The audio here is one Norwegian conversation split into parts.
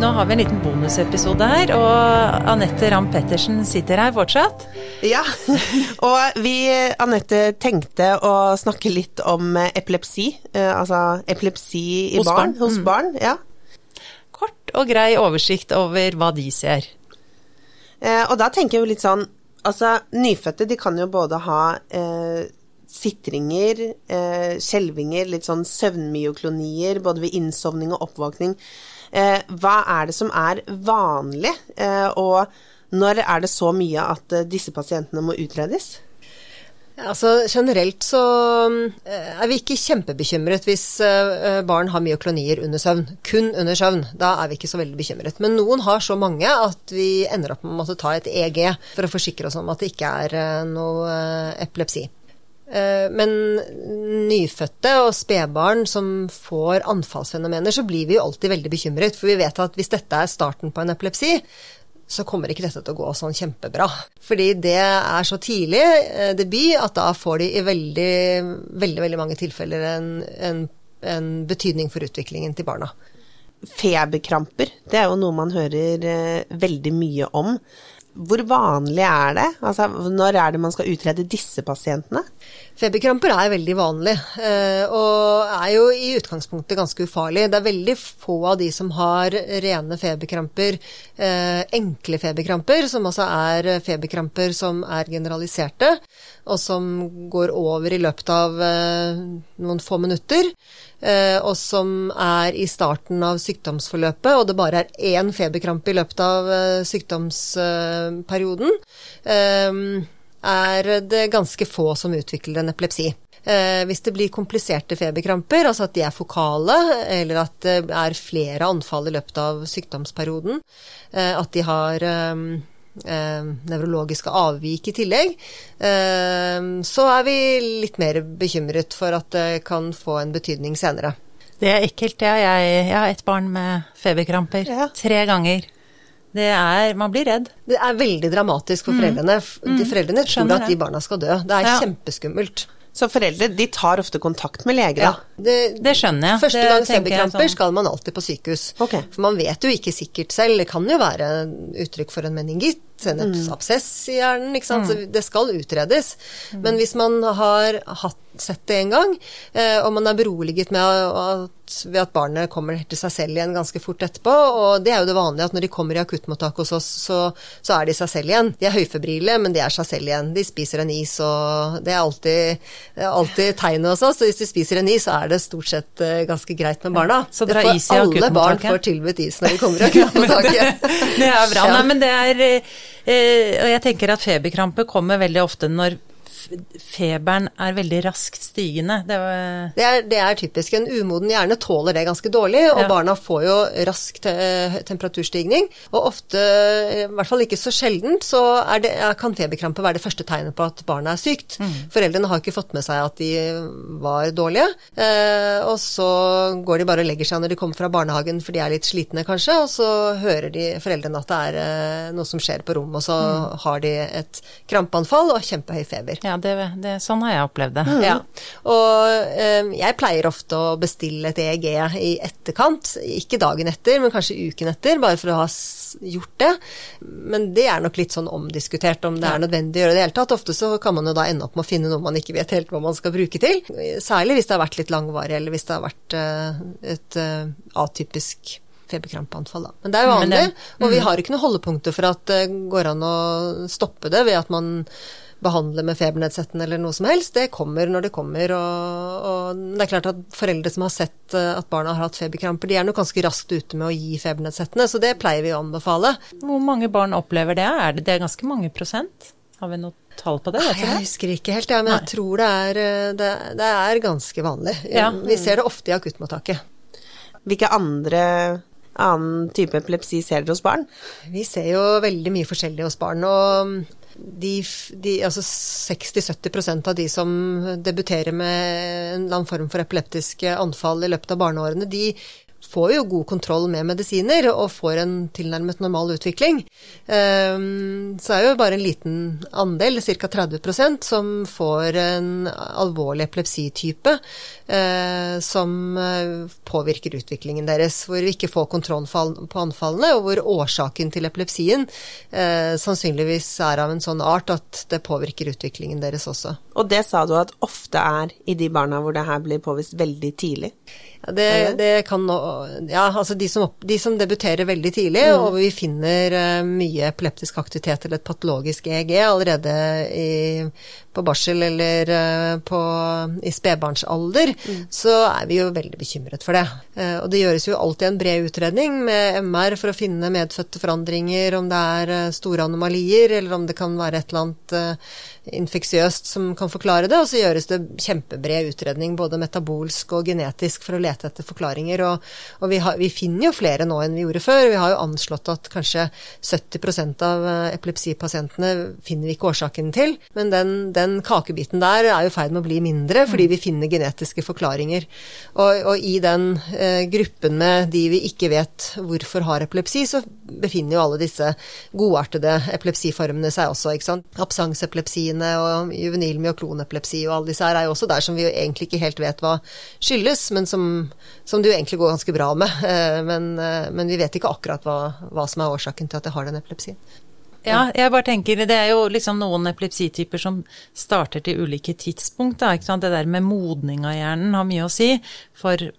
nå har vi en liten bonusepisode her, og Anette Ramm Pettersen sitter her fortsatt. Ja, og vi, Anette, tenkte å snakke litt om epilepsi. eh, Altså epilepsi i Hos barn. barn. Hos Mm. barn, ja. Kort og grei oversikt over hva de ser. Eh, Og da tenker jeg jo litt sånn Altså, nyfødte de kan jo både ha eh, sitringer, eh, skjelvinger, litt sånn søvnmyoklonier, både ved innsovning og oppvåkning. Eh, hva er det som er vanlig, eh, og når er det så mye at eh, disse pasientene må utredes? Altså Generelt så eh, er vi ikke kjempebekymret hvis barn har myoklonier under søvn. Kun under søvn. Da er vi ikke så veldig bekymret. Men noen har så mange at vi ender opp med å måtte ta et EG for å forsikre oss om at det ikke er noe epilepsi. Eh, Men nyfødte og spedbarn som får anfallsfenomener, så blir vi jo alltid veldig bekymret. For vi vet at hvis dette er starten på en epilepsi, så kommer ikke dette til å gå sånn kjempebra. Fordi det er så tidlig eh, debut at da får de i veldig, veldig, veldig mange tilfeller en, en, en betydning for utviklingen til barna. Feberkramper, det er jo noe man hører eh, veldig mye om. Hvor vanlig er det? Altså, når er det man skal utrede disse pasientene? Feberkramper er veldig vanlig, eh, og er jo i utgangspunktet ganske ufarlig. Det er veldig få av de som har rene feberkramper, eh, enkle feberkramper, som altså er feberkramper som er generaliserte, og som går over i løpet av eh, noen få minutter, og som er i starten av sykdomsforløpet, og det bare er én feberkrampe i løpet av sykdomsperioden. Er det ganske få som utvikler en epilepsi. Eh, hvis det blir kompliserte feberkramper, altså at de er fokale, eller at det er flere anfall i løpet av sykdomsperioden, eh, at de har eh, eh, nevrologiske avvik i tillegg, eh, så er vi litt mer bekymret for at det kan få en betydning senere. Det er ekkelt, ja. Jeg, jeg har et barn med feberkramper. Ja. Tre ganger. Det er Man blir redd. Det er veldig dramatisk for foreldrene. F- De foreldrene tror Mm. Skjønner at de barna skal dø. Det er Ja. kjempeskummelt. Så foreldre de tar ofte kontakt med lege, da. Det, Det skjønner jeg. Første gang jeg sånn. skal man alltid på sykehus. Okay. For man vet jo ikke sikkert selv. Det kan jo være uttrykk for en meningitt, en Mm. absess i hjernen. ikke sant? Så det skal utredes. Men hvis man har hatt, sett det en gang, eh, og man er beroliget med at, ved at barnet kommer til seg selv igjen ganske fort etterpå, og det er jo det vanlige at når de kommer i akuttmottak hos oss, så, så er de seg selv igjen. De er høyfebrile, men de er seg selv igjen. De spiser en is, og det er alltid, alltid tegnet hos oss. Og hvis de spiser en is, så er det stort sett eh, ganske greit med barna. Så dere har is i Alle barn får tilbudt is når de kommer i akuttmottaket. Det er bra. Ja. Nei, men det er eh, Og jeg tenker at feberkrampe kommer veldig ofte når feberen er veldig raskt stigende. Det Det er, det er typisk. En umoden hjerne tåler det ganske dårlig, og Ja. barna får jo rask te temperaturstigning. Og ofte, i hvert fall ikke så sjeldent, så er det, kan feberkrampe være det første tegnet på at barnet er sykt. Foreldrene har ikke fått med seg at de var dårlige, eh, og så går de bare og legger seg når de kommer fra barnehagen for de er litt slitne kanskje, og så hører de foreldrene at det er eh, noe som skjer på rommet, og så har de et krampeanfall og kjempehøy feber. Ja, det, det, sånn har jeg opplevd det. Ja, og eh, jeg pleier ofte å bestille et EEG i etterkant, ikke dagen etter, men kanskje uken etter, bare for å ha gjort det. Men det er nok litt sånn omdiskutert om det er nødvendig å gjøre det i det hele tatt. Ofte så kan man jo da ende opp med å finne noe man ikke vet helt hva man skal bruke til. Særlig hvis det har vært litt langvarig, eller hvis det har vært eh, et eh, atypisk feberkrampeanfall. Da. Men det er jo vanlig, det- og vi har ikke noen holdepunkter for at det går an å stoppe det ved at man behandler med febernedsettende eller noe som helst. Det kommer når det kommer. Og, og det er klart at foreldre som har sett eh, at barna har hatt feberkramper, de er nok ganske raskt ute med å gi febernedsettende, så det pleier vi å anbefale. Hvor mange barn opplever det? Er det, det er ganske mange prosent? Har vi noe tall på det? Vet Jeg husker ikke helt, ja, men jeg tror det er, eh, det, det er ganske vanlig. Ja. Vi ser det ofte i akuttmottaket. Hvilke andre annen type epilepsi ser dere hos barn? Vi ser jo veldig mye forskjellig hos barn. og de, de, altså 60-70% av de som debuterer med en eller annen form for epileptiske anfall i løpet av barneårene, de får jo god kontroll med medisiner og får en tilnærmet normal utvikling. Ehm, så er jo bare en liten andel, ca. 30% som får en alvorlig epilepsitype eh, som eh, påvirker utviklingen deres, hvor vi ikke får kontroll på anfallene, og hvor årsaken til epilepsien eh, sannsynligvis er av en sånn art at det påvirker utviklingen deres også. Og det sa du at ofte er i de barna hvor det her blir påvist veldig tidlig? Ja, det, det, kan Ja, altså de som, de som debuterer veldig tidlig, mm. og vi finner uh, mye epileptisk aktivitet eller et patologisk EEG allerede i, på barsel eller uh, på, i spedbarnsalder, mm. så er vi jo veldig bekymret for det. Uh, og det gjøres jo alltid en bred utredning med MR for å finne medfødte forandringer, om det er store anomalier, eller om det kan være et eller annet infeksiøst som kan forklare det, og så gjøres det kjempebred utredning, både metabolsk og genetisk, for å lete etter forklaringer. Og, og vi, har, vi, finner jo flere nå enn vi gjorde før. Vi har jo anslått at kanskje 70% av eh, epilepsipasientene finner vi ikke årsaken til, men den, den kakebiten der er jo i ferd med å bli mindre, fordi vi finner genetiske forklaringer. Og, og i den eh, gruppen med de vi ikke vet hvorfor har epilepsi, så befinner jo alle disse godartede epilepsiformene seg også, ikke sant. Absangsepilepsi og juvenil myoklonepilepsi og alle disse her er jo også der som vi jo egentlig ikke helt vet hva skyldes, men som, som det jo egentlig går ganske bra med. Eh, men, eh, men vi vet ikke akkurat hva, hva som er årsaken til at jeg har den epilepsien. Ja, jeg bare tenker det er jo liksom noen epilepsityper som starter til ulike tidspunkt. Da, det der med modning av hjernen har mye å si for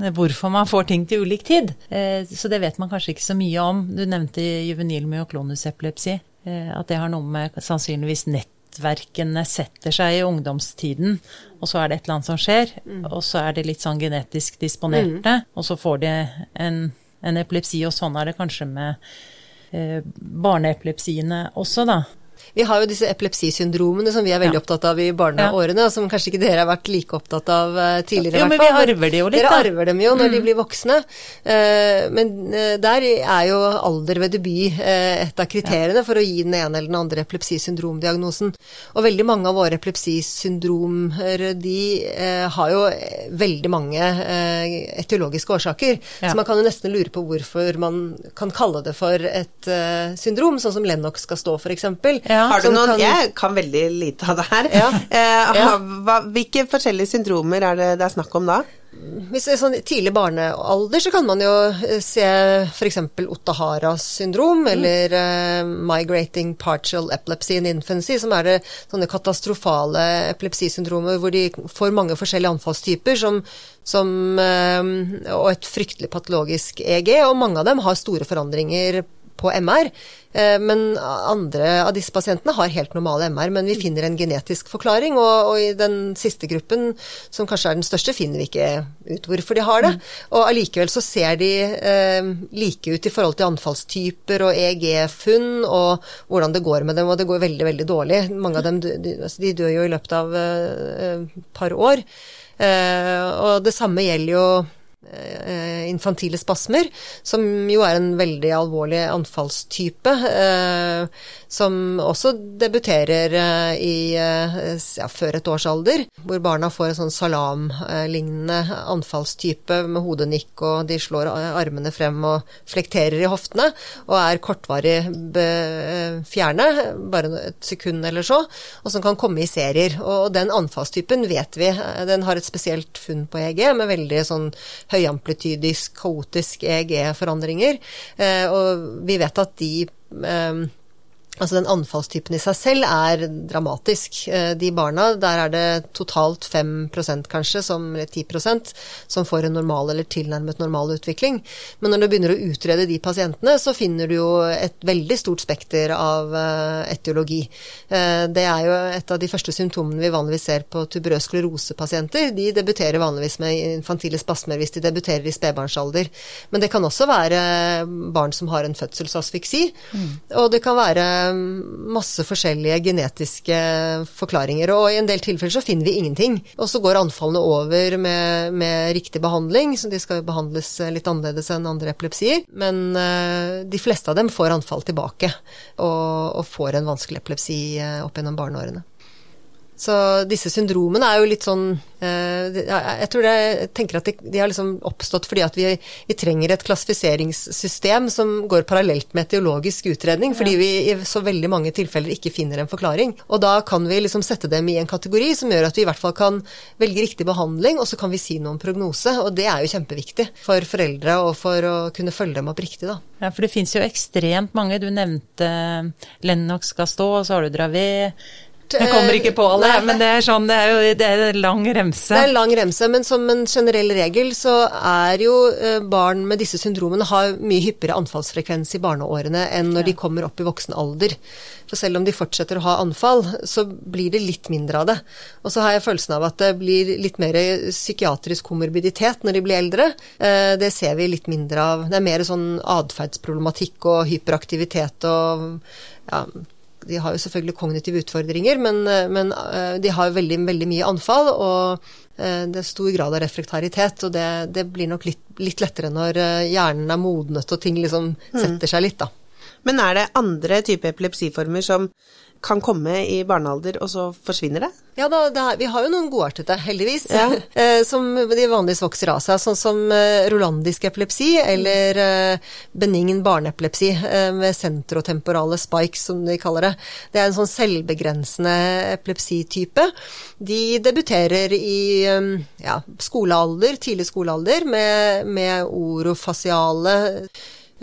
hvorfor man får ting til ulik tid. Eh, så det vet man kanskje ikke så mye om. Du nevnte juvenil myoklonusepilepsi. At det har noe med sannsynligvis nett nettverkene setter seg i ungdomstiden, og så er det et eller annet som skjer, mm. og så er de litt sånn genetisk disponerte, mm. og så får de en, en, epilepsi, og sånn er det kanskje med eh, barneepilepsiene også, da. Vi har jo disse epilepsisyndromene som vi er veldig ja. opptatt av i barneårene, og som kanskje ikke dere har vært like opptatt av uh, tidligere. Jo, men vi arver de jo litt, da. Dere arver dem jo når mm. de blir voksne. Uh, men uh, der er jo alder ved debut et av kriteriene for å gi den ene eller den andre epilepsisyndromdiagnosen. Og veldig mange av våre epilepsisyndromer, de har jo veldig mange etiologiske årsaker. Ja. Så man kan jo nesten lure på hvorfor man kan kalle det for et syndrom, sånn som Lennox skal stå, f.eks. Ja. Har du noen kan... Jeg kan veldig lite av det her. Ja. Eh, hva, hvilke forskjellige syndromer er det det er snakk om da? Hvis det er sånn tidlig barnealder, så kan man jo eh, se f.eks. Otaharas syndrom, mm. eller uh, migrating partial epilepsy in infancy, som er det sånne katastrofale epilepsisyndromer hvor de får mange forskjellige anfallstyper som, som, uh, og et fryktelig patologisk EG, og mange av dem har store forandringer på MR. Eh, men andre av disse pasientene har helt normale MR, men vi finner en genetisk forklaring. Og, og, i den siste gruppen, som kanskje er den største, finner vi ikke ut hvorfor de har det. Mm. Og allikevel så ser de eh, like ut i forhold til anfallstyper og EEG-funn og hvordan det går med dem, og det går veldig, veldig dårlig. Mange av dem de, altså, de dør jo i løpet av et eh, par år. Eh, og det samme gjelder jo Eh, infantile spasmer, som jo er en veldig alvorlig anfallstype, eh, som også debuterer eh, i, ja, før et års alder, hvor barna får en sånn salamlignende anfallstype med hodenikk, og de slår armene frem og flekterer i hoftene, og er kortvarig fjerne, bare et sekund eller så, og som kan komme i serier. Og den anfallstypen vet vi, den har et spesielt funn på EG med veldig sånn høy høyamplitydisk, kaotisk EEG-forandringer. Eh, og vi vet at de eh, Altså den anfallstypen i seg selv er dramatisk. Eh, de barna, der er det totalt 5% kanskje, som, eller 10% som får en normal eller tilnærmet normal utvikling. Men når du begynner å utrede de pasientene, så finner du jo et veldig stort spekter av uh, etiologi. Uh, det er jo et av de første symptomene vi vanligvis ser på tuberøs sklerosepasienter. De debuterer vanligvis med infantile spasmer hvis de debuterer i spedbarnsalder. Men det kan også være barn som har en fødselsasfiksi. mm. og det kan være masse forskjellige genetiske forklaringer, og i en del tilfeller så finner vi ingenting. Og så går anfallene over med, med riktig behandling, så de skal jo behandles litt annerledes enn andre epilepsier. Men uh, de fleste av dem får anfall tilbake, og, og får en vanskelig epilepsi opp gjennom barneårene. Så disse syndromene er jo litt sånn eh, Jeg tror det, jeg tenker at de, de har liksom oppstått fordi at vi, vi, trenger et klassifiseringssystem som går parallelt med etiologisk utredning, fordi vi i så veldig mange tilfeller ikke finner en forklaring. Og da kan vi liksom sette dem i en kategori som gjør at vi i hvert fall kan velge riktig behandling, og så kan vi si noe om prognose. Og det er jo kjempeviktig for foreldre og for å kunne følge dem opp riktig, da. Ja, for det fins jo ekstremt mange. Du nevnte Lennox stå, og så har du Jeg kommer ikke på alle, men det er, sånn, det er jo det er en lang remse. Det er en lang remse, men som en generell regel så er jo eh, barn med disse syndromene har mye hyppigere anfallsfrekvens i barneårene enn når ja. de kommer opp i voksen alder. For selv om de fortsetter å ha anfall, så blir det litt mindre av det. Og så har jeg følelsen av at det blir litt mer psykiatrisk komorbiditet når de blir eldre. Eh, det ser vi litt mindre av. Det er mer sånn atferdsproblematikk og hyperaktivitet og ja, de har jo selvfølgelig kognitive utfordringer, men, eh, men eh, de har jo veldig, veldig, mye anfall. Og eh, det er stor grad av reflektaritet, og det, det blir nok litt, litt, lettere når hjernen er modnet og ting liksom mm. setter seg litt, da. Men er det andre typer epilepsiformer som kan komme i barnealder, og så forsvinner det? Ja, da, det er, vi har jo noen godartede, heldigvis, ja. Eh, som de vanligvis vokser av seg. Sånn som eh, rolandisk epilepsi eller eh, benign barneepilepsi med sentrotemporale spikes, som de kaller det. Det er en sånn selvbegrensende epilepsitype. De debuterer i ja, skolealder, tidlig skolealder, med, med orofasiale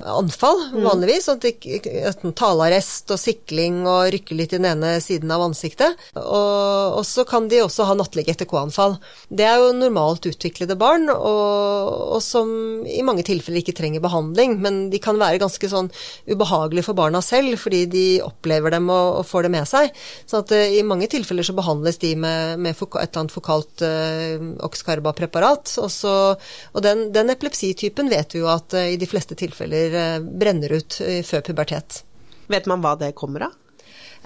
anfall, mm. vanligvis. Sånn at talearrest og sikling og rykke litt i den ene siden av ansiktet. Og, og så kan de også ha nattlige ETK-anfall. Det er jo normalt utviklede barn, og, og, som i mange tilfeller ikke trenger behandling. Men de kan være ganske sånn ubehagelige for barna selv, fordi de opplever dem og, og får det med seg. Så at uh, i mange tilfeller så behandles de med, med et eller annet fokalt uh, oxcarba-preparat. Og, den, den epilepsitypen vet vi jo at uh, i de fleste tilfeller brenner, brenner ut eh, før pubertet. Vet man hva det kommer av?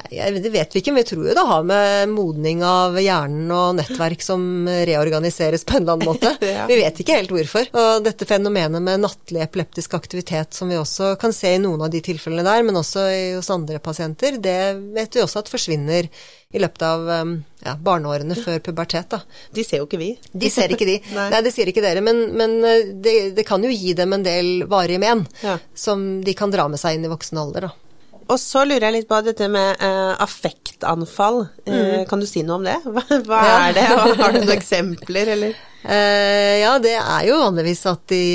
Det vet vi ikke, men vi tror jo det har med modning av hjernen og nettverk som reorganiseres på en eller annen måte. ja. Vi vet ikke helt hvorfor. Og dette fenomenet med nattlig epileptisk aktivitet som vi også kan se i noen av de tilfellene der, men også hos andre pasienter, det vet vi også at forsvinner i løpet av um, ja, barneårene før pubertet. Da. De ser jo ikke vi. De ser ikke de. Nei. Nei. det sier ikke dere. Men, men eh, det, det, kan jo gi dem en del varige men ja. som de kan dra med seg inn i voksen alder. Da. Og så lurer jeg litt på dette med uh, affektanfall. Uh, kan du si noe om det? Hva, hva ja. er det, og har du noen eksempler, eller? Uh, ja, det er jo vanligvis at de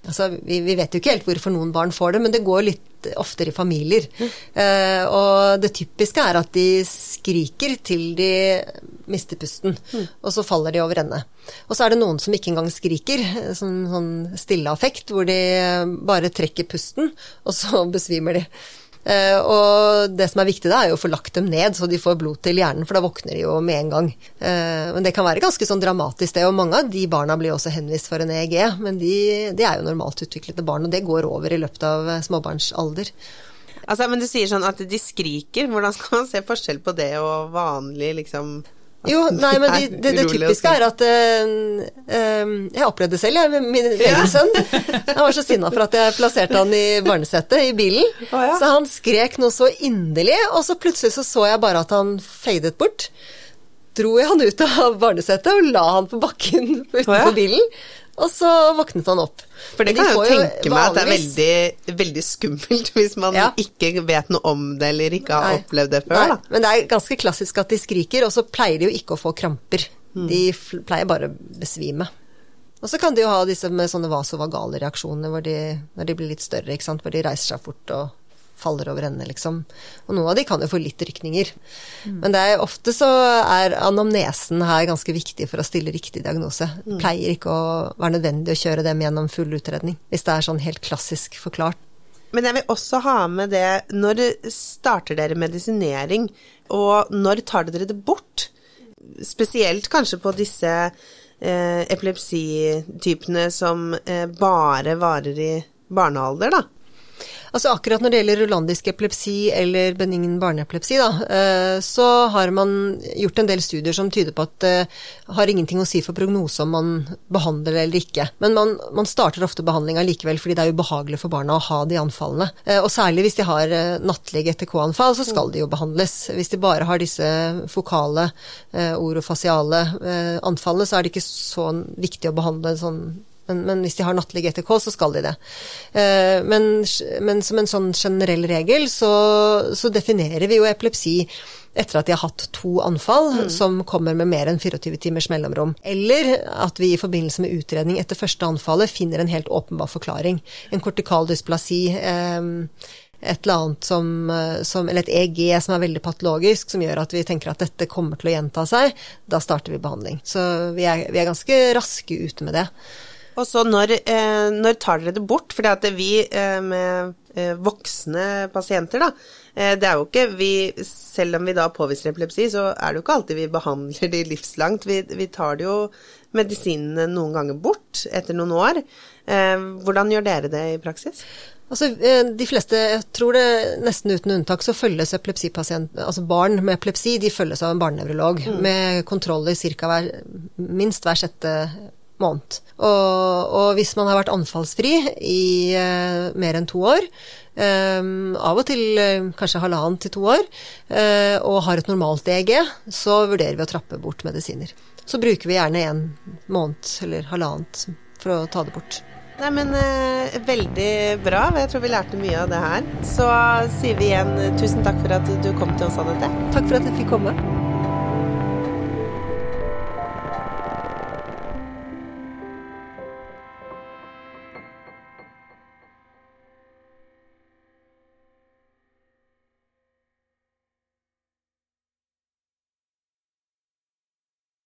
Altså, vi, vi, vet jo ikke helt hvorfor noen barn får det, men det går litt oftere i familier. Mm. og det typiske er at de skriker til de mister pusten, mm. og så faller de over ende. Og så er det noen som ikke engang skriker, sånn, sånn stille affekt, hvor de bare trekker pusten, og så besvimer de. Uh, og det som er viktig da, er jo å få lagt dem ned, så de får blod til hjernen, for da våkner de jo med en gang. Uh, men det kan være ganske sånn dramatisk, det. Og mange av de barna blir også henvist for en EEG. Men de, de er jo normalt utviklede barn, og det går over i løpet av eh, småbarnsalder. Altså, men du sier sånn at de skriker. Hvordan skal man se forskjell på det og vanlig liksom jo, nei, men det, det, det typiske er at uh, uh, Jeg opplevde det selv, jeg, min egen sønn. Han var så sinna for at jeg plasserte han i barnesetet i bilen. Oh, ja. Så han skrek noe så inderlig, og så plutselig så, så jeg bare at han fadet bort. Dro jeg han ut av barnesetet og la han på bakken utenfor oh, ja. bilen. Og så våknet han opp. For det kan jeg jo tenke meg at det er veldig, veldig skummelt hvis man ja. ikke vet noe om det eller ikke har Nei. opplevd det før. Nei. Da. Men det er ganske klassisk at de skriker, og så pleier de jo ikke å få kramper. Mm. De pleier bare å besvime. Og så kan de jo ha disse med sånne vasovagale reaksjoner de, når de blir litt større, ikke sant? hvor de reiser seg fort og faller over ende, liksom. Og noen av de kan jo få litt rykninger. Mm. Men det er ofte så er anamnesen her ganske viktig for å stille riktig diagnose. Mm. pleier ikke å være nødvendig å kjøre dem gjennom full utredning, hvis det er sånn helt klassisk forklart. Men jeg vil også ha med det Når starter dere medisinering, og når tar dere det bort? Spesielt kanskje på disse eh, epilepsitypene som eh, bare varer i barnealder, da. Altså akkurat når det gjelder rulandisk epilepsi eller benign barneepilepsi, da, eh, så har man gjort en del studier som tyder på at det har ingenting å si for prognose om man behandler det eller ikke. Men man, man starter ofte behandlinga likevel fordi det er ubehagelig for barna å ha de anfallene. Eh, og særlig hvis de har eh, nattlige ETK-anfall, så skal de jo behandles. Hvis de bare har disse fokale, orofasiale anfallene, så er det ikke så viktig å behandle sånn men, men, hvis de har nattlig GTK, så skal de det. Eh, men, men, som en sånn generell regel så, så, definerer vi jo epilepsi etter at de har hatt to anfall mm. som kommer med mer enn 24 timers mellomrom. Eller at vi i forbindelse med utredning etter første anfallet finner en helt åpenbar forklaring. En kortikal dysplasi. Eh, et eller annet som, som, Eller et EG som er veldig patologisk, som gjør at vi tenker at dette kommer til å gjenta seg. Da starter vi behandling. Så vi er, vi er ganske raske ute med det. Og så når, eh, når, tar dere det bort? Fordi at vi eh, med eh, voksne pasienter, da, eh, det er jo ikke vi Selv om vi da påviser epilepsi, så er det jo ikke alltid vi behandler de livslangt. Vi, vi tar det jo medisinene noen ganger bort etter noen år. Eh, hvordan gjør dere det i praksis? Altså, de fleste, jeg tror det nesten uten unntak, så følges altså barn med epilepsi, de følges av en barnenevrolog mm. med kontroller hver, minst hver sjette måned. Og, og, hvis man har vært anfallsfri i uh, mer enn to år, um, av og til uh, kanskje halvannet til to år, uh, og har et normalt DG, så vurderer vi å trappe bort medisiner. Så bruker vi gjerne en måned eller halvannet for å ta det bort. Nei, men Veldig bra. Jeg tror vi lærte mye av det her. Så sier vi igjen tusen takk for at du kom til oss, Anette. Takk for at jeg fikk komme.